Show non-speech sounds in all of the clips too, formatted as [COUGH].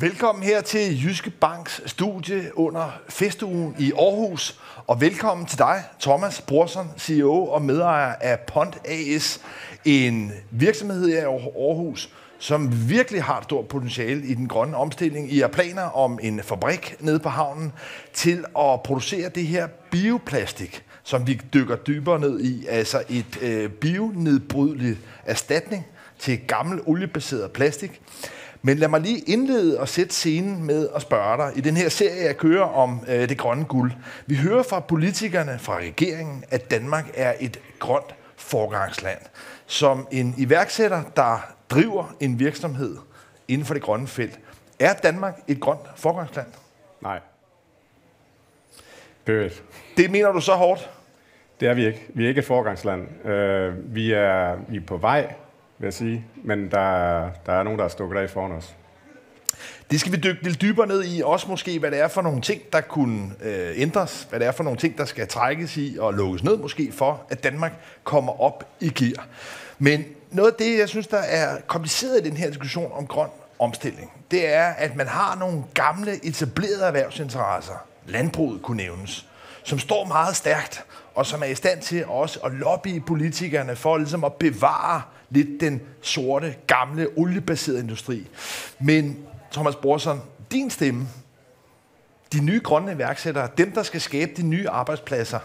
Velkommen her til Jyske Banks studie under festugen i Aarhus. Og velkommen til dig, Thomas Brorson, CEO og medejer af Pont AS, en virksomhed her i Aarhus, som virkelig har et stort potentiale i den grønne omstilling. I har planer om en fabrik nede på havnen til at producere det her bioplastik, som vi dykker dybere ned i. Altså et øh, bionedbrydeligt erstatning til gammel oliebaseret plastik. Men lad mig lige indlede og sætte scenen med at spørge dig. I den her serie, jeg kører om øh, det grønne guld. Vi hører fra politikerne, fra regeringen, at Danmark er et grønt forgangsland. Som en iværksætter, der driver en virksomhed inden for det grønne felt. Er Danmark et grønt forgangsland? Nej. Period. Det mener du så hårdt? Det er vi ikke. Vi er ikke et forgangsland. Uh, vi, er, vi er på vej, vil jeg sige, men der, der er nogen, der er stukket af foran os. Det skal vi dykke lidt dybere ned i, også måske, hvad det er for nogle ting, der kunne øh, ændres, hvad det er for nogle ting, der skal trækkes i og lukkes ned måske for, at Danmark kommer op i gear. Men noget af det, jeg synes, der er kompliceret i den her diskussion om grøn omstilling, det er, at man har nogle gamle, etablerede erhvervsinteresser, landbruget kunne nævnes, som står meget stærkt, og som er i stand til også at lobbye politikerne for ligesom at bevare lidt den sorte, gamle, oliebaserede industri. Men Thomas Brorson, din stemme, de nye grønne iværksættere, dem, der skal skabe de nye arbejdspladser,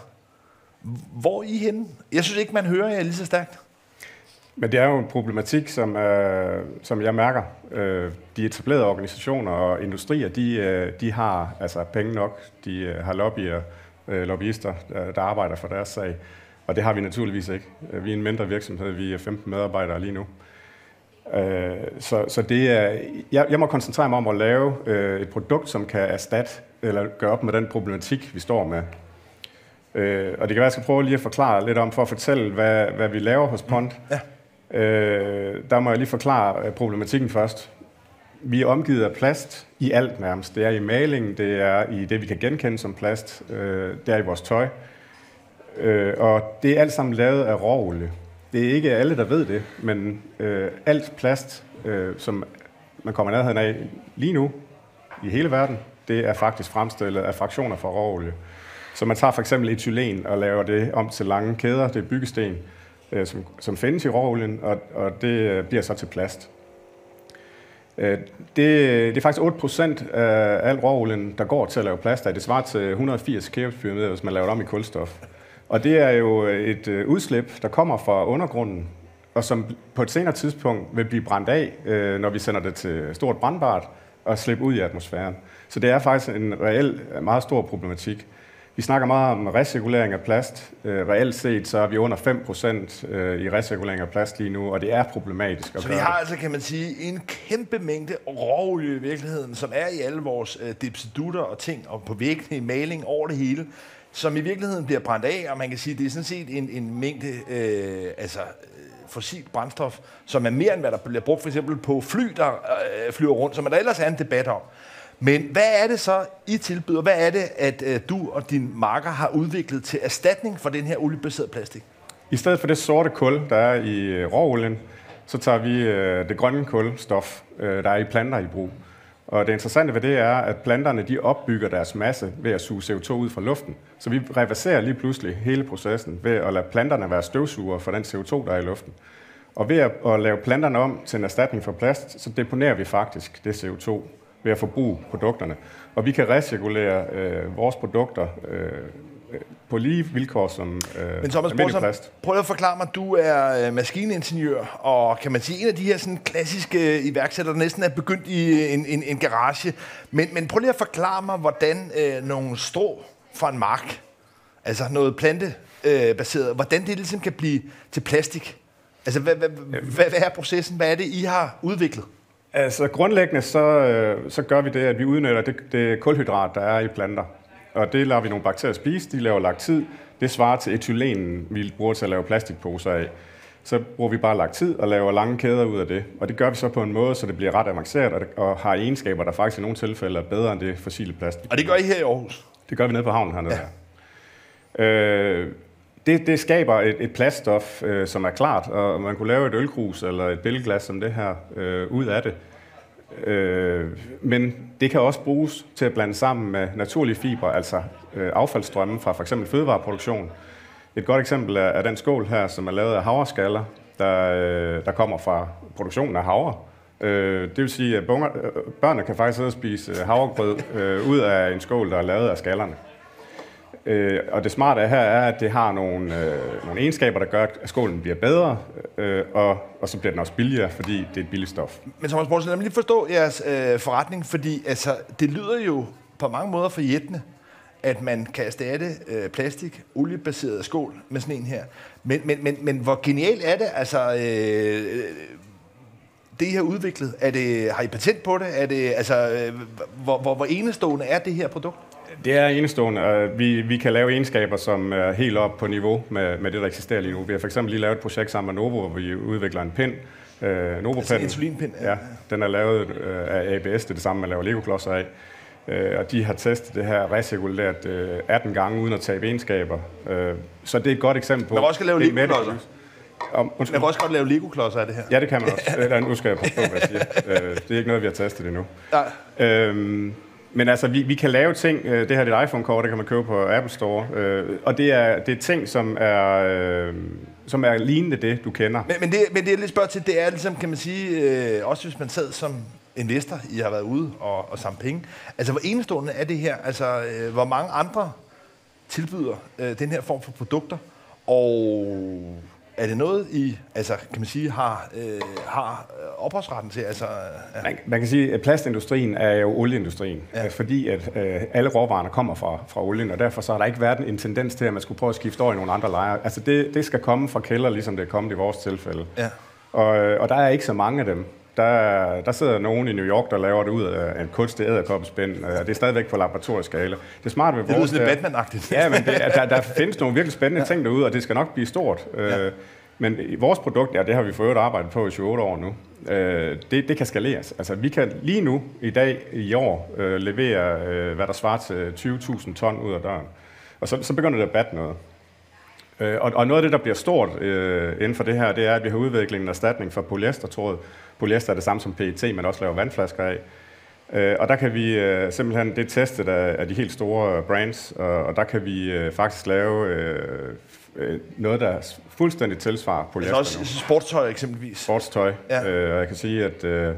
hvor er I henne? Jeg synes ikke, man hører jer lige så stærkt. Men det er jo en problematik, som, øh, som jeg mærker. Øh, de etablerede organisationer og industrier, de, øh, de har altså penge nok. De øh, har lobbyer, øh, lobbyister, der, der arbejder for deres sag. Og det har vi naturligvis ikke. Vi er en mindre virksomhed, vi er 15 medarbejdere lige nu. Øh, så, så det er, jeg, jeg må koncentrere mig om at lave øh, et produkt, som kan erstatte eller gøre op med den problematik, vi står med. Øh, og det kan være, at jeg skal prøve lige at forklare lidt om, for at fortælle, hvad, hvad vi laver hos Pont. Ja. Der må jeg lige forklare problematikken først. Vi er omgivet af plast i alt nærmest. Det er i malingen, det er i det, vi kan genkende som plast, det er i vores tøj. Øh, Øh, og det er alt sammen lavet af råolie. Det er ikke alle, der ved det, men øh, alt plast, øh, som man kommer nærheden af lige nu i hele verden, det er faktisk fremstillet af fraktioner fra råolie. Så man tager for eksempel etylen og laver det om til lange kæder, det er byggesten, øh, som, som findes i råolien, og, og det øh, bliver så til plast. Øh, det, det er faktisk 8% af al råolien, der går til at lave plast af. Det svarer til 180 kæbepyramider, hvis man laver det om i kulstof. Og det er jo et øh, udslip, der kommer fra undergrunden, og som på et senere tidspunkt vil blive brændt af, øh, når vi sender det til stort brandbart og slippe ud i atmosfæren. Så det er faktisk en reel, meget stor problematik. Vi snakker meget om recirkulering af plast. Øh, reelt set så er vi under 5% øh, i recirkulering af plast lige nu, og det er problematisk. At så vi har altså, kan man sige, en kæmpe mængde råolie i virkeligheden, som er i alle vores øh, dipsedutter og ting, og på væggene i maling over det hele, som i virkeligheden bliver brændt af, og man kan sige, at det er sådan set en, en mængde øh, altså, øh, fossilt brændstof, som er mere end hvad der bliver brugt for eksempel på fly, der øh, flyver rundt, som der ellers er en debat om. Men hvad er det så, I tilbyder? Hvad er det, at øh, du og din marker har udviklet til erstatning for den her oliebaserede plastik? I stedet for det sorte kul, der er i øh, råolien, så tager vi øh, det grønne kulstof, øh, der er i planter i brug. Og det interessante ved det er, at planterne de opbygger deres masse ved at suge CO2 ud fra luften. Så vi reverserer lige pludselig hele processen ved at lade planterne være støvsuger for den CO2, der er i luften. Og ved at, lave planterne om til en erstatning for plast, så deponerer vi faktisk det CO2 ved at forbruge produkterne. Og vi kan recirkulere øh, vores produkter øh, på lige vilkår som øh, Men Thomas plast. prøv at forklare mig, du er øh, maskiningeniør, og kan man sige, en af de her sådan, klassiske iværksættere, der næsten er begyndt i en, en, en garage. Men, men prøv lige at forklare mig, hvordan øh, nogle strå fra en mark, altså noget plantebaseret, øh, hvordan det ligesom kan blive til plastik. Altså, hvad, hvad, hvad, hvad er processen? Hvad er det, I har udviklet? Altså, grundlæggende så, øh, så gør vi det, at vi udnytter det, det kulhydrat, der er i planter og det lader vi nogle bakterier spise, de laver laktid. Det svarer til etylenen, vi bruger til at lave plastikposer af. Så bruger vi bare laktid og laver lange kæder ud af det. Og det gør vi så på en måde, så det bliver ret avanceret og, og har egenskaber, der faktisk i nogle tilfælde er bedre end det fossile plastik. Og det gør I her i Aarhus? Det gør vi nede på havnen hernede. Ja. Øh, det, det skaber et, et plaststof, øh, som er klart, og man kunne lave et ølkrus eller et billedglas som det her øh, ud af det. Øh, men det kan også bruges til at blande sammen med naturlige fibre, altså øh, affaldsstrømme fra f.eks. fødevareproduktion. Et godt eksempel er, er den skål her, som er lavet af havreskaller, der, øh, der kommer fra produktionen af havre. Øh, det vil sige, at bunger, øh, børnene kan faktisk sidde og spise øh, havregrød øh, ud af en skål, der er lavet af skallerne. Øh, og det smarte her er, at det har nogle, øh, nogle egenskaber, der gør, at skålen bliver bedre, øh, og, og så bliver den også billigere, fordi det er et billigt stof. Men Thomas Borgsen, lad mig lige forstå jeres øh, forretning, fordi altså, det lyder jo på mange måder forjættende, at man kan erstatte øh, plastik, oliebaseret skål med sådan en her. Men, men, men, men hvor genialt er det? Altså, øh, øh det I har udviklet, er det, har I patent på det? Er det altså, øh, hvor, hvor, hvor enestående er det her produkt? Det er enestående. Vi, vi kan lave egenskaber, som er helt op på niveau med, med det, der eksisterer lige nu. Vi har for eksempel lige lavet et projekt sammen med Novo, hvor vi udvikler en pind. Øh, Novo altså insulinpind? Ja. ja. Den er lavet øh, af ABS, det er det samme, man laver Lego-klodser af. Øh, og de har testet det her recirkuleret øh, 18 gange uden at tabe egenskaber. Øh, så det er et godt eksempel på... Man kan også lave Lego-klodser. Om, man kan også godt lave Lego-klodser af det her. Ja, det kan man også. Eller, [LAUGHS] nu skal jeg passe på, hvad jeg siger. Øh, det er ikke noget, vi har testet endnu. Nej. Øhm, men altså, vi, vi kan lave ting, øh, det her er et iPhone-kort, det kan man købe på Apple Store, øh, og det er, det er ting, som er, øh, som er lignende det, du kender. Men, men, det, men det er lidt spørg til, det er ligesom, kan man sige, øh, også hvis man sad som investor, I har været ude og, og samle penge. Altså, hvor enestående er det her? Altså, øh, hvor mange andre tilbyder øh, den her form for produkter? Og er det noget, I altså, kan man sige, har, øh, har ophavsretten til? Altså, ja. man, man kan sige, at plastindustrien er jo olieindustrien, ja. fordi at øh, alle råvarerne kommer fra, fra olien, og derfor så har der ikke været en tendens til, at man skulle prøve at skifte over i nogle andre lejre. Altså det, det skal komme fra kælder, ligesom det er kommet i vores tilfælde. Ja. Og, øh, og der er ikke så mange af dem. Der, der sidder nogen i New York, der laver det ud af en kunstig æderkoppespind, og det er stadigvæk på laboratorieskala. Det er smart ved vores... Det lyder lidt Batman-agtigt. Ja, men det, der, der [LAUGHS] findes nogle virkelig spændende ja. ting derude, og det skal nok blive stort. Ja. Øh, men vores produkt, ja, det har vi øvrigt arbejdet på i 28 år nu, øh, det, det kan skaleres. Altså, vi kan lige nu, i dag, i år, øh, levere, øh, hvad der svarer til 20.000 ton ud af døren. Og så, så begynder det at batte noget. Øh, og, og noget af det, der bliver stort øh, inden for det her, det er, at vi har udviklet en erstatning for polyestertråd. Polyester er det samme som PET, men også laver vandflasker af. Øh, og der kan vi øh, simpelthen, det er testet af, af de helt store brands, og, og der kan vi øh, faktisk lave øh, øh noget, der fuldstændig tilsvarer polyester Altså også sportstøj eksempelvis? Sportstøj. Ja. Øh, og jeg kan sige, at øh,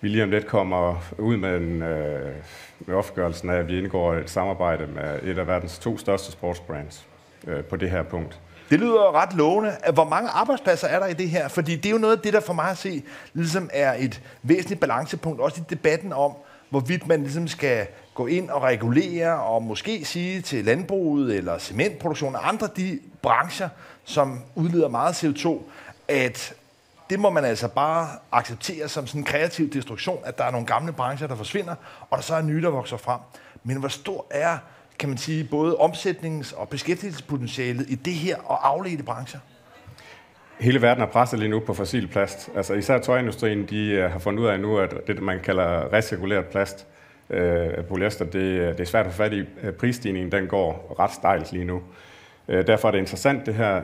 vi lige om lidt kommer ud med, en, øh, med offentliggørelsen af, at vi indgår et samarbejde med et af verdens to største sportsbrands øh, på det her punkt. Det lyder ret lovende. Hvor mange arbejdspladser er der i det her? Fordi det er jo noget af det, der for mig at se, ligesom er et væsentligt balancepunkt, også i debatten om, hvorvidt man ligesom skal gå ind og regulere, og måske sige til landbruget eller cementproduktion og andre de brancher, som udleder meget CO2, at det må man altså bare acceptere som sådan en kreativ destruktion, at der er nogle gamle brancher, der forsvinder, og der så er nye, der vokser frem. Men hvor stor er kan man sige, både omsætnings- og beskæftigelsespotentialet i det her og afledte brancher? Hele verden er presset lige nu på fossil plast. Altså især tøjindustrien, de øh, har fundet ud af nu, at det, man kalder recirkuleret plast, øh, polyester, det, øh, det er svært at få fat i. Øh, prisstigningen, den går ret stejlt lige nu. Derfor er det interessant det her.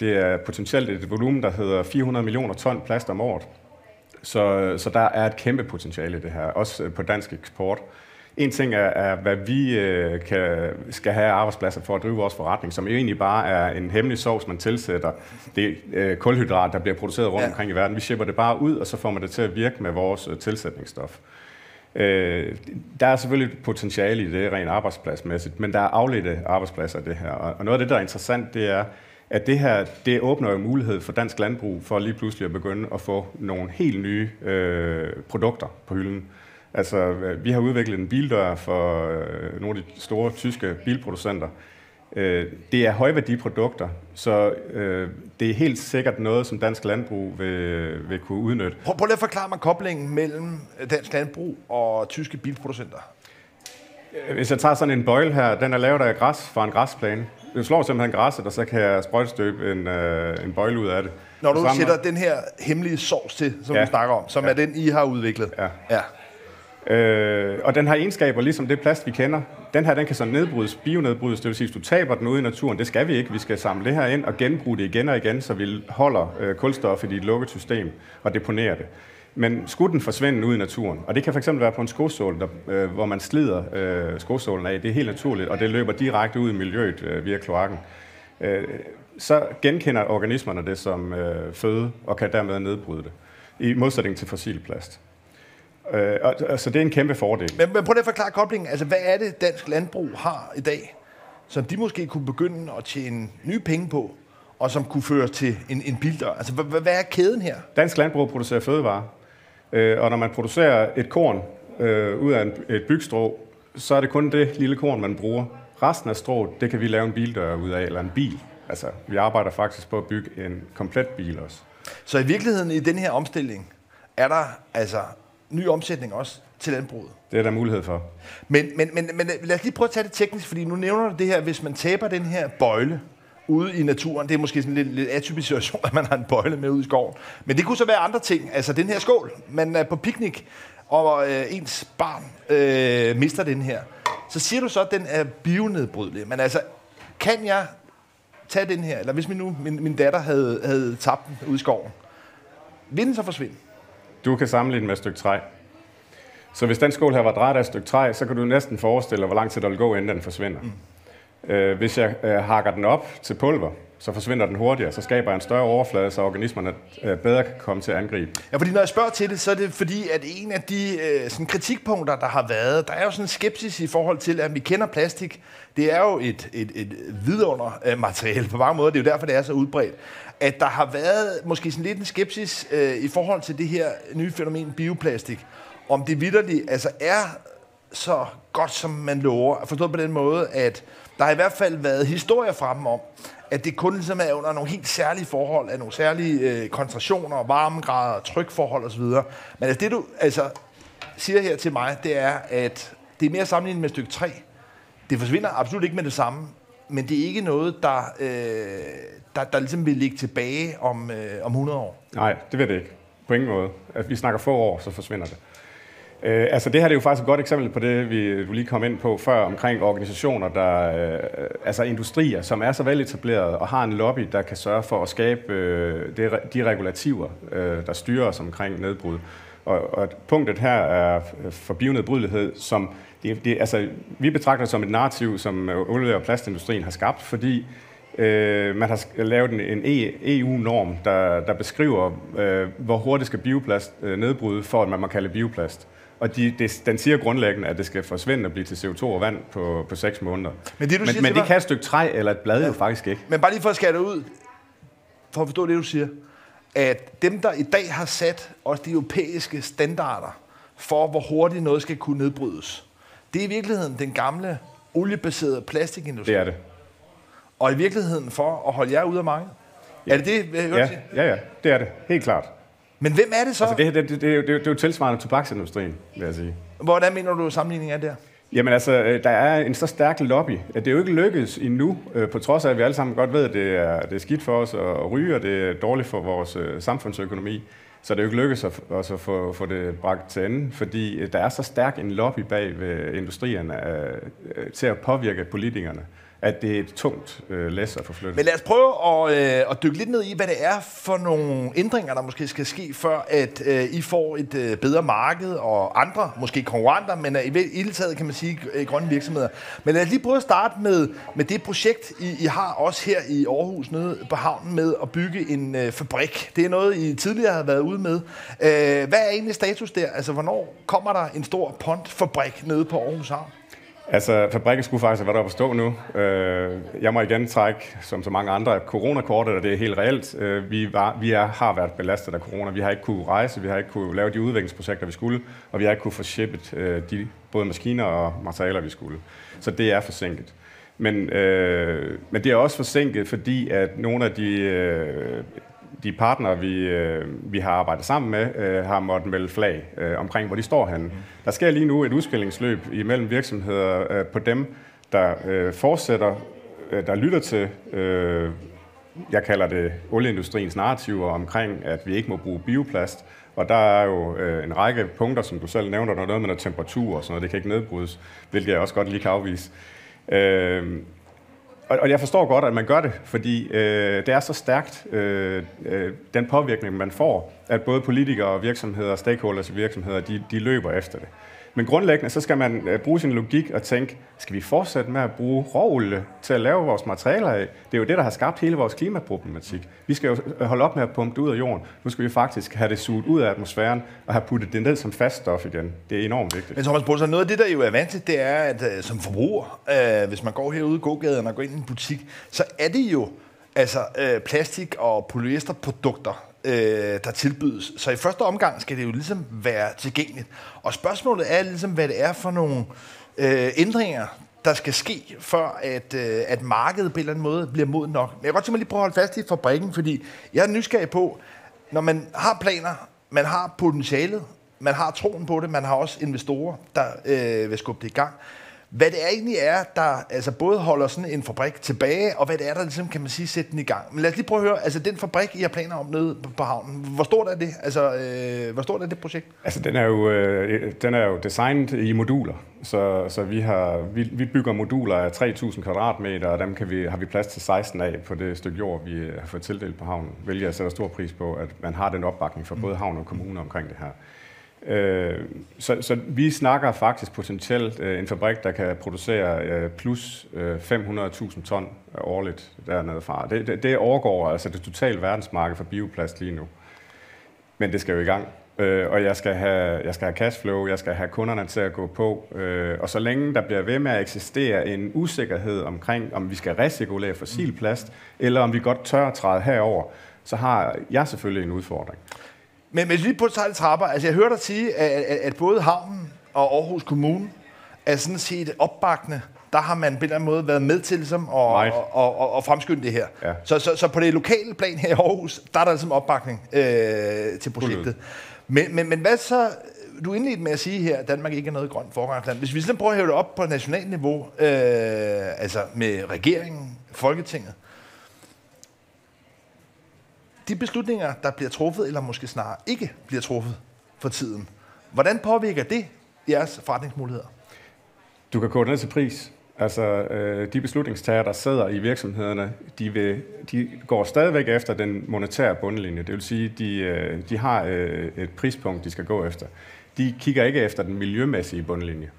Det er potentielt et volumen, der hedder 400 millioner ton plast om året. Så, så der er et kæmpe potentiale i det her, også på dansk eksport. En ting er, er hvad vi øh, kan, skal have arbejdspladser for at drive vores forretning, som jo egentlig bare er en hemmelig sovs, man tilsætter. Det øh, kulhydrat, der bliver produceret rundt ja. omkring i verden. Vi shipper det bare ud, og så får man det til at virke med vores øh, tilsætningsstof. Øh, der er selvfølgelig potentiale i det rent arbejdspladsmæssigt, men der er afledte arbejdspladser i det her. Og noget af det, der er interessant, det er, at det her det åbner jo mulighed for dansk landbrug for lige pludselig at begynde at få nogle helt nye øh, produkter på hylden. Altså, vi har udviklet en bildør for øh, nogle af de store tyske bilproducenter. Øh, det er højværdiprodukter, så øh, det er helt sikkert noget, som dansk landbrug vil, vil kunne udnytte. Prøv, prøv lige at forklare mig koblingen mellem dansk landbrug og tyske bilproducenter. Hvis jeg tager sådan en bøjle her, den er lavet af græs fra en græsplæne. Jeg slår simpelthen græsset, og så kan jeg sprøjtestøbe en, øh, en bøjle ud af det. Når du sætter den her hemmelige sovs til, som ja. du snakker om, som ja. er den, I har udviklet. Ja. ja. Øh, og den har egenskaber, ligesom det plast, vi kender. Den her, den kan så nedbrydes, bionedbrydes, det vil sige, hvis du taber den ude i naturen, det skal vi ikke. Vi skal samle det her ind og genbruge det igen og igen, så vi holder øh, kulstoffet i et lukket system og deponerer det. Men skulle den forsvinde ud i naturen, og det kan fx være på en skosål, der, øh, hvor man slider øh, skosålen af, det er helt naturligt, og det løber direkte ud i miljøet øh, via kloakken, øh, så genkender organismerne det som øh, føde, og kan dermed nedbryde det, i modsætning til fossil plast. Øh, og, altså, det er en kæmpe fordel. Men, men prøv at forklare koblingen. Altså, hvad er det, dansk landbrug har i dag, som de måske kunne begynde at tjene nye penge på, og som kunne føre til en, en bilder? Altså, hvad, hvad er kæden her? Dansk landbrug producerer fødevarer, øh, og når man producerer et korn øh, ud af en, et bygstrå, så er det kun det lille korn, man bruger. Resten af strået, det kan vi lave en bildør ud af, eller en bil. Altså, vi arbejder faktisk på at bygge en komplet bil også. Så i virkeligheden i den her omstilling, er der altså ny omsætning også til landbruget. Det er der mulighed for. Men, men, men, men lad os lige prøve at tage det teknisk, fordi nu nævner du det her, hvis man taber den her bøjle ude i naturen, det er måske sådan en lidt, lidt atypisk situation, [LAUGHS] at man har en bøjle med ud i skoven. Men det kunne så være andre ting. Altså den her skål, man er på piknik, og øh, ens barn øh, mister den her. Så siger du så, at den er bionedbrydelig. Men altså, kan jeg tage den her, eller hvis min, nu, min, min datter havde, havde tabt den ude i skoven, vil den så forsvinde? Du kan sammenligne med et stykke træ. Så hvis den skål her var drejet af et stykke træ, så kan du næsten forestille dig, hvor lang tid der vil gå, inden den forsvinder. Mm. Øh, hvis jeg øh, hakker den op til pulver, så forsvinder den hurtigere, så skaber en større overflade, så organismerne øh, bedre kan komme til at angribe. Ja, fordi når jeg spørger til det, så er det fordi, at en af de øh, sådan kritikpunkter, der har været, der er jo sådan en skepsis i forhold til, at vi kender plastik. Det er jo et, et, et vidunder øh, materiale på mange måder, det er jo derfor, det er så udbredt. At der har været måske sådan lidt en skepsis øh, i forhold til det her nye fænomen bioplastik om det vidderligt altså er så godt, som man lover. Forstået på den måde, at der har i hvert fald været historier frem om, at det kun ligesom er under nogle helt særlige forhold, af nogle særlige øh, koncentrationer, varmegrader, trykforhold osv. Men altså, det du altså, siger her til mig, det er, at det er mere sammenlignet med stykke 3. Det forsvinder absolut ikke med det samme, men det er ikke noget, der, øh, der, der ligesom vil ligge tilbage om, øh, om 100 år. Nej, det vil det ikke. På ingen måde. At vi snakker få år, så forsvinder det. Øh, altså det her det er jo faktisk et godt eksempel på det, vi du lige kom ind på før, omkring organisationer, der, øh, altså industrier, som er så veletableret og har en lobby, der kan sørge for at skabe øh, det, de regulativer, øh, der styrer os omkring nedbrud. Og, og punktet her er for bionedbrydelighed, som det, det, altså, vi betragter som et narrativ, som øh, olie- og plastindustrien har skabt, fordi Øh, man har lavet en, en e EU-norm, der, der beskriver, øh, hvor hurtigt skal bioplast øh, nedbryde, for at man må kalde bioplast. Og de, det, den siger grundlæggende, at det skal forsvinde og blive til CO2 og vand på, på 6 måneder. Men det, du men, siger, men det kan et stykke træ eller et blad ja. jo faktisk ikke. Men bare lige for at skære det ud, for at forstå det, du siger, at dem, der i dag har sat også de europæiske standarder for, hvor hurtigt noget skal kunne nedbrydes, det er i virkeligheden den gamle oliebaserede plastikindustri. Det er det. Og i virkeligheden for at holde jer ude af markedet. Ja. Er det det, jeg ja, ja, ja, det er det. Helt klart. Men hvem er det så? Altså det, det, det, det, er jo, det er jo tilsvarende tobaksindustrien, vil jeg sige. Hvordan mener du, sammenligningen er der? Jamen altså, øh, der er en så stærk lobby, at det er jo ikke lykkedes endnu, øh, på trods af, at vi alle sammen godt ved, at det er, det er skidt for os at ryge, og det er dårligt for vores øh, samfundsøkonomi. Så det er jo ikke lykkedes at, også at få, få det bragt til ende, fordi der er så stærk en lobby bag ved industrierne til at påvirke politikerne at det er et tungt øh, læs at forflytte. Men lad os prøve at, øh, at dykke lidt ned i, hvad det er for nogle ændringer, der måske skal ske, før at øh, I får et øh, bedre marked og andre, måske konkurrenter, men øh, i hele taget kan man sige øh, grønne virksomheder. Men lad os lige prøve at starte med, med det projekt, I, I har også her i Aarhus nede på havnen med at bygge en øh, fabrik. Det er noget, I tidligere har været ude med. Øh, hvad er egentlig status der? Altså, hvornår kommer der en stor pontfabrik nede på Aarhus Havn? Altså, fabrikken skulle faktisk have været oppe at stå nu. Øh, jeg må igen trække, som så mange andre, coronakortet, og det er helt reelt. Øh, vi, var, vi er, har været belastet af corona. Vi har ikke kunne rejse, vi har ikke kunne lave de udviklingsprojekter, vi skulle, og vi har ikke kunne få shippet øh, de både maskiner og materialer, vi skulle. Så det er forsinket. Men, øh, men det er også forsinket, fordi at nogle af de øh, de partnere, vi, øh, vi har arbejdet sammen med, øh, har måttet melde flag øh, omkring, hvor de står henne. Der sker lige nu et udskillingsløb imellem virksomheder øh, på dem, der øh, fortsætter, øh, der lytter til, øh, jeg kalder det olieindustriens narrativer omkring, at vi ikke må bruge bioplast. Og der er jo øh, en række punkter, som du selv nævner, der er noget med noget temperatur og sådan noget, det kan ikke nedbrydes, hvilket jeg også godt lige kan afvise. Øh, og, og jeg forstår godt, at man gør det, fordi øh, det er så stærkt, øh, øh, den påvirkning, man får, at både politikere og virksomheder og stakeholders i virksomheder, de, de løber efter det. Men grundlæggende, så skal man øh, bruge sin logik og tænke, skal vi fortsætte med at bruge råolie til at lave vores materialer af? Det er jo det, der har skabt hele vores klimaproblematik. Vi skal jo øh, holde op med at pumpe det ud af jorden. Nu skal vi faktisk have det suget ud af atmosfæren og have puttet det ned som fast stof igen. Det er enormt vigtigt. Men Thomas Bolsen, noget af det, der jo er vanskeligt, det er, at øh, som forbruger, øh, hvis man går herude i gågaden og går ind i en butik, så er det jo altså øh, plastik- og polyesterprodukter, øh, der tilbydes. Så i første omgang skal det jo ligesom være tilgængeligt. Og spørgsmålet er ligesom, hvad det er for nogle øh, ændringer, der skal ske, for at, øh, at markedet på en eller anden måde bliver modent nok. Men jeg kan godt tænke mig lige prøve at holde fast i fabrikken, fordi jeg er nysgerrig på, når man har planer, man har potentialet, man har troen på det, man har også investorer, der øh, vil skubbe det i gang hvad det egentlig er, der altså både holder sådan en fabrik tilbage, og hvad det er, der ligesom, kan man sige, sætte den i gang. Men lad os lige prøve at høre, altså den fabrik, I har planer om nede på, på havnen, hvor stort er det? Altså, øh, hvor stort er det projekt? Altså, den er jo, øh, den er jo designet i moduler, så, så vi, har, vi, vi bygger moduler af 3.000 kvadratmeter, og dem kan vi, har vi plads til 16 af på det stykke jord, vi har fået tildelt på havnen, hvilket jeg sætter stor pris på, at man har den opbakning fra både havn og kommune omkring det her. Øh, så, så vi snakker faktisk potentielt øh, en fabrik, der kan producere øh, plus 500.000 ton årligt dernede fra. Det, det, det overgår altså det totale verdensmarked for bioplast lige nu. Men det skal jo i gang. og jeg skal, have, jeg skal have cashflow, jeg skal have kunderne til at gå på. og så længe der bliver ved med at eksistere en usikkerhed omkring, om vi skal recirkulere fossil plast, eller om vi godt tør at træde herover, så har jeg selvfølgelig en udfordring. Men, men lige på et trapper, altså jeg hørte dig sige, at, at, både havnen og Aarhus Kommune er sådan set opbakende. Der har man på en eller anden måde været med til ligesom, at, og, og, og, og fremskynde det her. Ja. Så, så, så på det lokale plan her i Aarhus, der er der ligesom opbakning øh, til projektet. Men, men, men hvad så, du indledte med at sige her, at Danmark ikke er noget grønt forgangsland. Hvis vi sådan prøver at hæve det op på nationalt niveau, øh, altså med regeringen, Folketinget, de beslutninger, der bliver truffet, eller måske snarere ikke bliver truffet for tiden, hvordan påvirker det jeres forretningsmuligheder? Du kan gå ned til pris. Altså, øh, de beslutningstager, der sidder i virksomhederne, de, vil, de går stadigvæk efter den monetære bundlinje. Det vil sige, de, øh, de har øh, et prispunkt, de skal gå efter. De kigger ikke efter den miljømæssige bundlinje.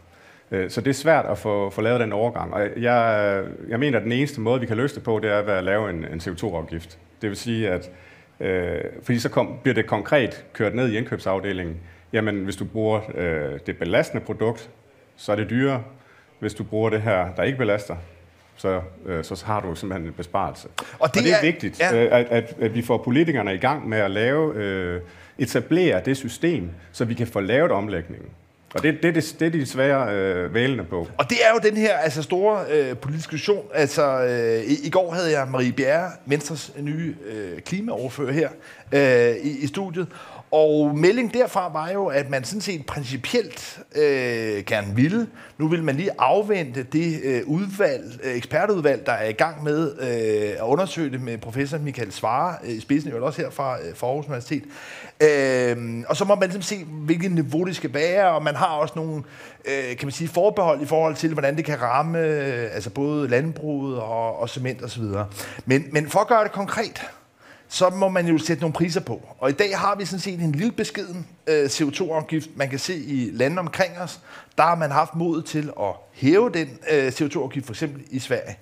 Øh, så det er svært at få, få lavet den overgang. Og jeg, jeg mener, at den eneste måde, vi kan løse det på, det er ved at lave en, en CO2-afgift. Det vil sige, at Øh, fordi så kom, bliver det konkret kørt ned i indkøbsafdelingen. Jamen, hvis du bruger øh, det belastende produkt, så er det dyrere. Hvis du bruger det her, der ikke belaster, så, øh, så har du simpelthen en besparelse. Og det, og det er, er vigtigt, ja. øh, at, at, at vi får politikerne i gang med at lave, øh, etablere det system, så vi kan få lavet omlægningen. Og det, det, det, det er de svære øh, vælende på. Og det er jo den her altså, store øh, politiske diskussion. Altså, øh, i, I går havde jeg Marie Bjerre, Venstres nye øh, klimaoverfører her øh, i, i studiet. Og meldingen derfra var jo, at man sådan set principielt øh, gerne ville. Nu vil man lige afvente det øh, udvalg, øh, ekspertudvalg, der er i gang med øh, at undersøge det med professor Michael Svare øh, i spidsen, jo også her fra, øh, fra Aarhus Universitet. Øh, og så må man ligesom se, hvilket niveau det skal være, og man har også nogle øh, kan man sige, forbehold i forhold til, hvordan det kan ramme øh, altså både landbruget og, og cement osv. Men, men for at gøre det konkret, så må man jo sætte nogle priser på. Og i dag har vi sådan set en lille beskeden øh, CO2-afgift, man kan se i landene omkring os. Der har man haft mod til at hæve den øh, CO2-afgift, for eksempel i Sverige.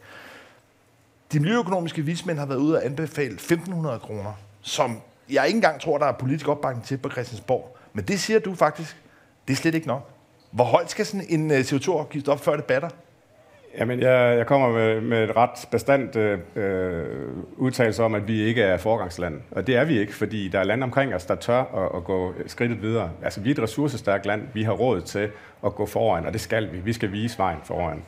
De miljøøkonomiske vismænd har været ude og anbefale 1.500 kroner, som jeg ikke engang tror, der er politisk opbakning til på Christiansborg. Men det siger du faktisk, det er slet ikke nok. Hvor højt skal sådan en øh, CO2-afgift op, før det batter? Jamen, jeg, jeg kommer med, med et ret bestandt øh, øh, udtalelse om, at vi ikke er forgangsland. Og det er vi ikke, fordi der er lande omkring os, der tør at, at gå skridtet videre. Altså, vi er et ressourcestærkt land. Vi har råd til at gå foran, og det skal vi. Vi skal vise vejen foran.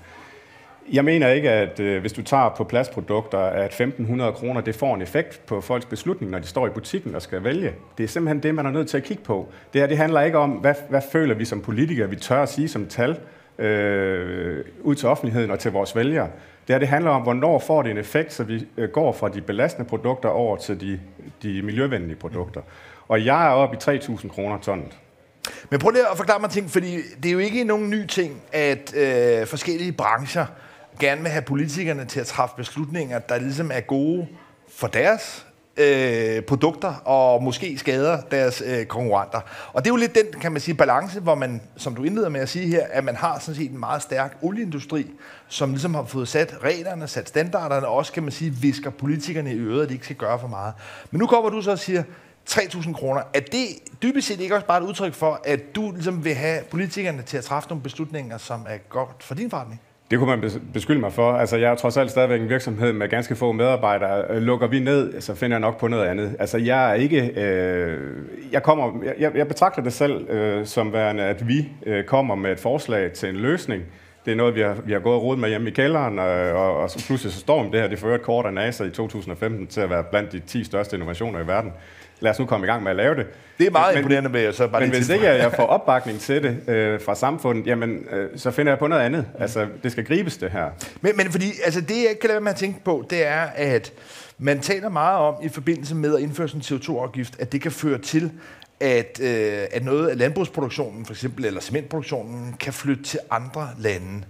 Jeg mener ikke, at øh, hvis du tager på plastprodukter, at 1.500 kroner det får en effekt på folks beslutning, når de står i butikken og skal vælge. Det er simpelthen det, man er nødt til at kigge på. Det her det handler ikke om, hvad, hvad føler vi som politikere, vi tør at sige som tal øh, ud til offentligheden og til vores vælgere. Det her det handler om, hvornår får det en effekt, så vi øh, går fra de belastende produkter over til de, de miljøvenlige produkter. Og jeg er oppe i 3.000 kroner tonnet. Men prøv lige at forklare mig ting, fordi det er jo ikke nogen ny ting, at øh, forskellige brancher gerne vil have politikerne til at træffe beslutninger, der ligesom er gode for deres øh, produkter og måske skader deres øh, konkurrenter. Og det er jo lidt den, kan man sige, balance, hvor man, som du indleder med at sige her, at man har sådan set en meget stærk olieindustri, som ligesom har fået sat reglerne, sat standarderne, og også kan man sige, visker politikerne i øret, at de ikke skal gøre for meget. Men nu kommer du så og siger, 3.000 kroner. Er det dybest set ikke også bare et udtryk for, at du ligesom vil have politikerne til at træffe nogle beslutninger, som er godt for din forretning? Det kunne man beskylde mig for. Altså, jeg er trods alt stadigvæk en virksomhed med ganske få medarbejdere. Øh, lukker vi ned, så finder jeg nok på noget andet. Altså, jeg er ikke... Øh, jeg, kommer, jeg, jeg betragter det selv øh, som værende, at vi øh, kommer med et forslag til en løsning. Det er noget, vi har, vi har gået og rodet med hjemme i kælderen, øh, og, og, og pludselig så står det her. Det fører et kort af NASA i 2015 til at være blandt de 10 største innovationer i verden lad os nu komme i gang med at lave det. Det er meget men, imponerende med så bare Men hvis ikke jeg får opbakning til det øh, fra samfundet, jamen, øh, så finder jeg på noget andet. Altså, det skal gribes, det her. Men, men fordi, altså, det jeg kan lade med at tænke på, det er, at man taler meget om i forbindelse med at indføre sådan en CO2-afgift, at det kan føre til, at, øh, at noget af landbrugsproduktionen, for eksempel, eller cementproduktionen, kan flytte til andre lande.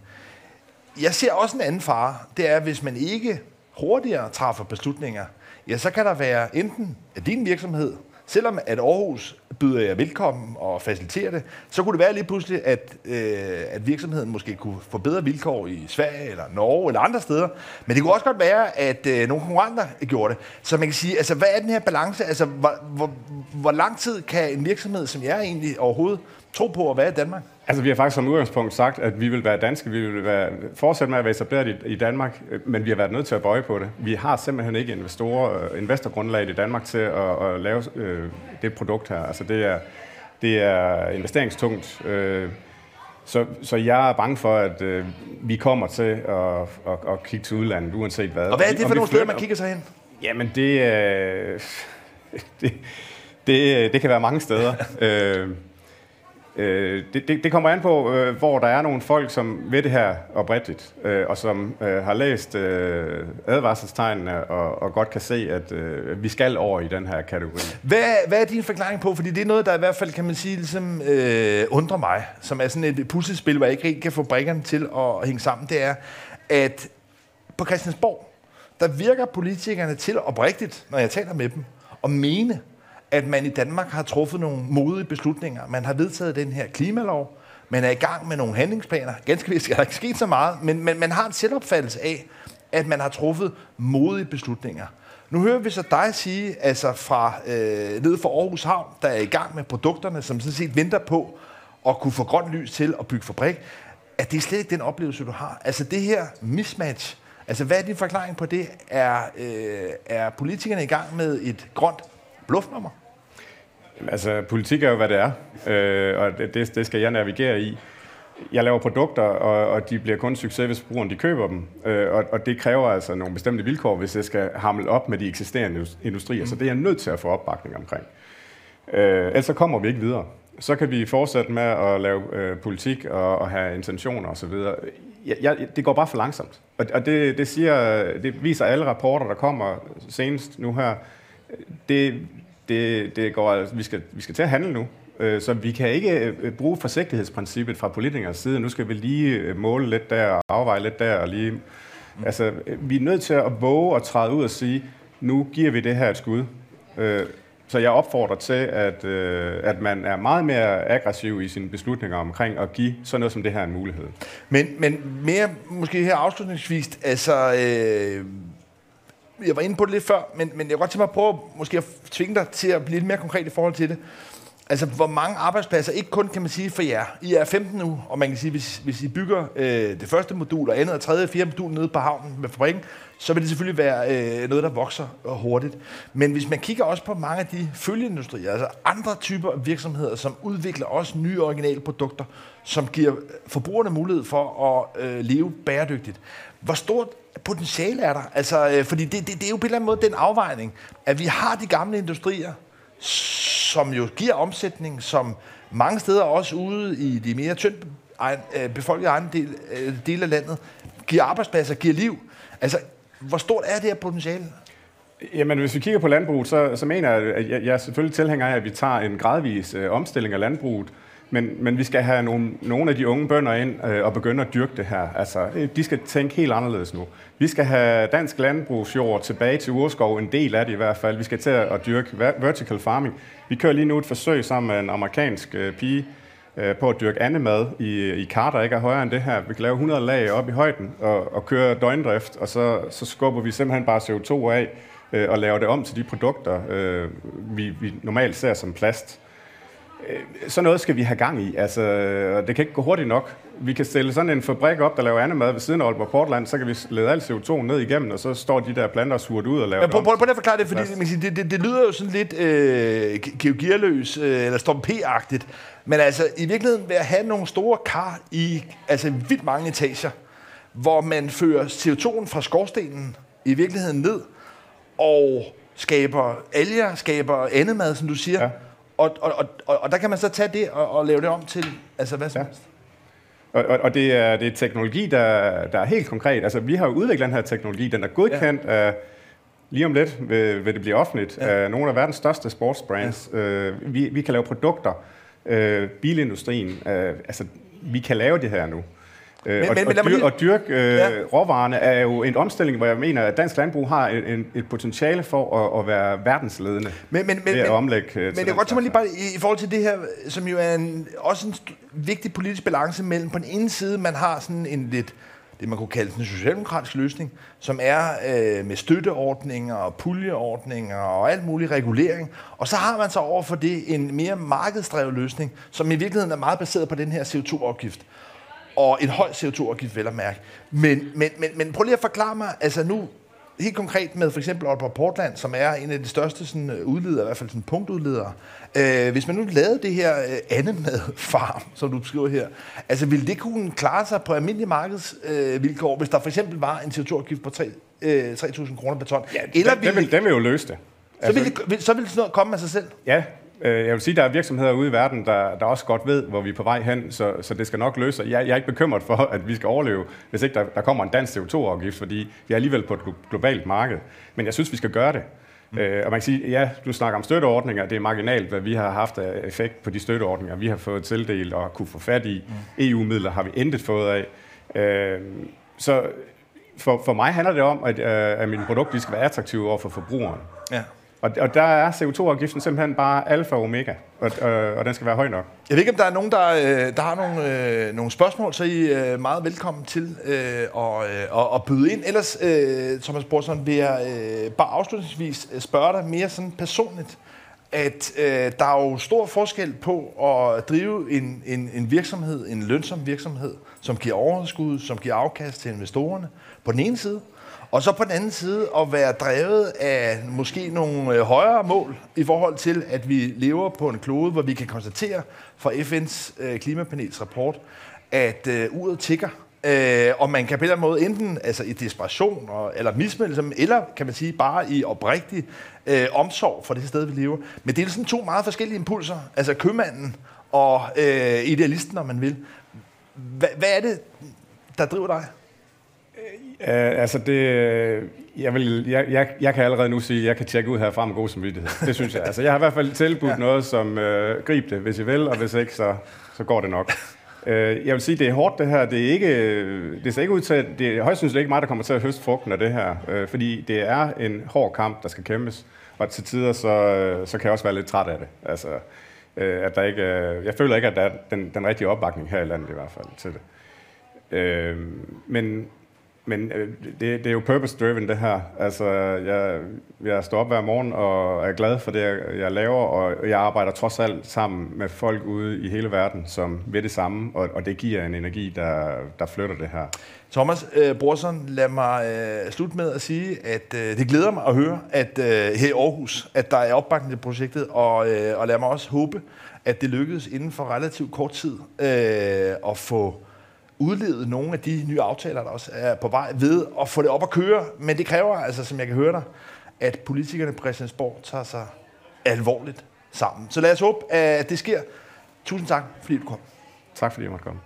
Jeg ser også en anden fare. Det er, hvis man ikke hurtigere træffer beslutninger, ja, så kan der være enten at din virksomhed, selvom at Aarhus byder jer velkommen og faciliterer det, så kunne det være lige pludselig, at, øh, at virksomheden måske kunne få bedre vilkår i Sverige eller Norge eller andre steder. Men det kunne også godt være, at øh, nogle konkurrenter gjorde det. Så man kan sige, altså hvad er den her balance? Altså hvor, hvor, hvor lang tid kan en virksomhed som jeg egentlig overhovedet tro på at være i Danmark? Altså, vi har faktisk som udgangspunkt sagt, at vi vil være danske, vi vil være, fortsætte med at være etableret i, i Danmark, men vi har været nødt til at bøje på det. Vi har simpelthen ikke investorer, øh, investorgrundlag i Danmark til at, at lave øh, det produkt her. Altså, det er, det er investeringstungt. Øh, så, så jeg er bange for, at øh, vi kommer til at, at, at kigge til udlandet, uanset hvad. Og hvad er det for nogle steder, man kigger sig hen? Jamen, det, øh, [LAUGHS] det, det, det kan være mange steder. [LAUGHS] øh, Øh, det, det, det kommer an på, øh, hvor der er nogle folk, som ved det her oprigtigt, øh, og som øh, har læst øh, advarselstegnene øh, og, og godt kan se, at øh, vi skal over i den her kategori. Hvad, hvad er din forklaring på? Fordi det er noget, der i hvert fald, kan man sige, ligesom, øh, undrer mig, som er sådan et puslespil, hvor jeg ikke rigtig kan få brikkerne til at hænge sammen. Det er, at på Christiansborg, der virker politikerne til oprigtigt, når jeg taler med dem, at mene, at man i Danmark har truffet nogle modige beslutninger. Man har vedtaget den her klimalov, man er i gang med nogle handlingsplaner. Ganske vist er der ikke sket så meget, men, men man har en selvopfattelse af, at man har truffet modige beslutninger. Nu hører vi så dig sige, altså fra øh, nede fra Aarhus Havn, der er i gang med produkterne, som sådan set venter på at kunne få grønt lys til at bygge fabrik, at det er slet ikke den oplevelse, du har. Altså det her mismatch, altså hvad er din forklaring på det? Er, øh, er politikerne i gang med et grønt bluffnummer? Altså, politik er jo, hvad det er, øh, og det, det skal jeg navigere i. Jeg laver produkter, og, og de bliver kun succes, hvis brugerne de køber dem. Øh, og, og det kræver altså nogle bestemte vilkår, hvis jeg skal hamle op med de eksisterende industrier. Mm. Så det er jeg nødt til at få opbakning omkring. Øh, ellers så kommer vi ikke videre. Så kan vi fortsætte med at lave øh, politik og, og have intentioner osv. Jeg, jeg, det går bare for langsomt. Og, og det, det, siger, det viser alle rapporter, der kommer senest nu her. Det, det, det går, altså, vi, skal, vi skal til at handle nu. Øh, så vi kan ikke øh, bruge forsigtighedsprincippet fra politikers side. Nu skal vi lige øh, måle lidt der og afveje lidt der. Og lige, mm. altså, vi er nødt til at våge og træde ud og sige, nu giver vi det her et skud. Så jeg opfordrer til, at, at man er meget mere aggressiv i sine beslutninger omkring at give sådan noget som det her en mulighed. Men, men mere måske her afslutningsvis, altså... Øh jeg var inde på det lidt før, men, men jeg kan godt tænke mig at prøve måske at tvinge dig til at blive lidt mere konkret i forhold til det. Altså, hvor mange arbejdspladser, ikke kun kan man sige for jer, I er 15 nu, og man kan sige, hvis, hvis I bygger øh, det første modul, og andet, og tredje og fjerde modul nede på havnen med fabrikken, så vil det selvfølgelig være øh, noget, der vokser hurtigt. Men hvis man kigger også på mange af de følgeindustrier, altså andre typer af virksomheder, som udvikler også nye originale produkter, som giver forbrugerne mulighed for at øh, leve bæredygtigt. Hvor stort potentiale er der? Altså, øh, fordi det, det, det er jo på en eller anden måde den afvejning, at vi har de gamle industrier, som jo giver omsætning, som mange steder også ude i de mere tyndt øh, befolkede egen del, øh, del af landet, giver arbejdspladser, giver liv. Altså, hvor stort er det her potentiale? Jamen, hvis vi kigger på landbruget, så, så mener jeg, at jeg, jeg er selvfølgelig tilhænger af, at vi tager en gradvis øh, omstilling af landbruget, men, men vi skal have nogle, nogle af de unge bønder ind øh, og begynde at dyrke det her. Altså, øh, de skal tænke helt anderledes nu. Vi skal have dansk landbrugsjord tilbage til urskov, en del af det i hvert fald. Vi skal til at dyrke vertical farming. Vi kører lige nu et forsøg sammen med en amerikansk øh, pige, øh, på at dyrke andemad i, i kar, der ikke er højere end det her. Vi kan lave 100 lag op i højden og, og køre døgndrift, og så, så skubber vi simpelthen bare CO2 af øh, og laver det om til de produkter, øh, vi, vi normalt ser som plast. Øh, så noget skal vi have gang i. Altså, det kan ikke gå hurtigt nok. Vi kan stille sådan en fabrik op, der laver andemad ved siden af Aalborg Portland, så kan vi lede al CO2 ned igennem, og så står de der planter surt ud og laver Men prøv, prøv, prøv at forklare det, fordi det, det, det lyder jo sådan lidt øh, geogirløs, øh, eller Storm P-agtigt. Men altså, i virkeligheden ved at have nogle store kar i altså vildt mange etager, hvor man fører CO2'en fra skorstenen i virkeligheden ned, og skaber alger, skaber andemad, som du siger, ja og, og, og, og der kan man så tage det og, og lave det om til altså hvad som ja. helst. Og, og, og det, er, det er teknologi, der, der er helt konkret. Altså, vi har udviklet den her teknologi. Den er godkendt ja. af, lige om lidt vil, vil det blive offentligt, ja. af nogle af verdens største sportsbrands. Ja. Øh, vi, vi kan lave produkter. Øh, bilindustrien. Øh, altså, vi kan lave det her nu. Øh, men, og, men, og, dyr, og dyrke øh, ja. råvarerne er jo en omstilling, hvor jeg mener, at dansk landbrug har en, en, et potentiale for at, at være verdensledende men, men, men, ved at omlægge Men, men jeg godt tænke mig lige bare i, i forhold til det her, som jo er en, også en vigtig politisk balance mellem på den ene side, man har sådan en lidt det, man kunne kalde en socialdemokratisk løsning, som er øh, med støtteordninger og puljeordninger og alt mulig regulering. Og så har man så over for det en mere markedsdrevet løsning, som i virkeligheden er meget baseret på den her CO2-afgift og en høj CO2-afgift, vel at mærke. Men, men, men, men prøv lige at forklare mig, altså nu helt konkret med for eksempel Aalborg Portland, som er en af de største sådan, øh, udledere, i hvert fald sådan punktudledere. Øh, hvis man nu lavede det her øh, andet [LAUGHS] farm, som du beskriver her, altså ville det kunne klare sig på almindelige markedsvilkår, øh, hvis der for eksempel var en CO2-afgift på 3, øh, 3.000 kroner per ton? Ja, Eller den, ville, den, vil, den vil jo løse det. Så, altså, vil det, så vil sådan noget komme af sig selv? Ja, jeg vil sige, at der er virksomheder ude i verden, der, der også godt ved, hvor vi er på vej hen, så, så det skal nok løse. Jeg, jeg er ikke bekymret for, at vi skal overleve, hvis ikke der, der kommer en dansk CO2-afgift, fordi vi er alligevel på et globalt marked. Men jeg synes, vi skal gøre det. Mm. Øh, og man kan sige, ja, du snakker om støtteordninger, det er marginalt, hvad vi har haft af effekt på de støtteordninger, vi har fået tildelt og kunne få fat i. Mm. EU-midler har vi intet fået af. Øh, så for, for mig handler det om, at, øh, at mine produkter skal være attraktive over for forbrugeren. Ja. Og, og der er CO2-afgiften simpelthen bare alfa og omega, og, og, og den skal være høj nok. Jeg ved ikke, om der er nogen, der, øh, der har nogle, øh, nogle spørgsmål, så I øh, er meget velkommen til øh, at, øh, at byde ind. Ellers, øh, Thomas Borsen, vil jeg øh, bare afslutningsvis øh, spørge dig mere sådan personligt, at øh, der er jo stor forskel på at drive en, en, en virksomhed, en lønsom virksomhed, som giver overskud, som giver afkast til investorerne, på den ene side, og så på den anden side at være drevet af måske nogle øh, højere mål i forhold til, at vi lever på en klode, hvor vi kan konstatere fra FN's øh, klimapanels rapport, at øh, uret tigger. Øh, og man kan på en eller anden måde enten altså i desperation og, eller mismelde eller kan man sige bare i oprigtig øh, omsorg for det sted, vi lever. Men det er sådan to meget forskellige impulser. Altså købmanden og øh, idealisten, om man vil. Hva, hvad er det, der driver dig? Uh, altså det, jeg, vil, jeg, jeg, jeg kan allerede nu sige, at jeg kan tjekke ud herfra med god samvittighed. Det synes jeg. Altså, jeg har i hvert fald tilbudt ja. noget, som uh, grib det, hvis I vil, og hvis ikke, så, så går det nok. Uh, jeg vil sige, det er hårdt det her. Det er ikke, det ser ikke ud til, at det er højst synes ikke mig, der kommer til at høste frugten af det her. Uh, fordi det er en hård kamp, der skal kæmpes. Og til tider, så, så kan jeg også være lidt træt af det. Altså, uh, at der ikke, jeg føler ikke, at der er den, den rigtige opbakning her i landet i hvert fald til det. Uh, men men øh, det, det er jo purpose-driven, det her. Altså, jeg, jeg står op hver morgen og er glad for det, jeg, jeg laver, og jeg arbejder trods alt sammen med folk ude i hele verden, som ved det samme, og, og det giver en energi, der, der flytter det her. Thomas øh, Brorson, lad mig øh, slutte med at sige, at øh, det glæder mig at høre, at øh, her i Aarhus, at der er opbakning til projektet, og, øh, og lad mig også håbe, at det lykkedes inden for relativt kort tid øh, at få udlede nogle af de nye aftaler, der også er på vej ved at få det op at køre. Men det kræver, altså, som jeg kan høre dig, at politikerne på Christiansborg tager sig alvorligt sammen. Så lad os håbe, at det sker. Tusind tak, fordi du kom. Tak fordi jeg måtte komme.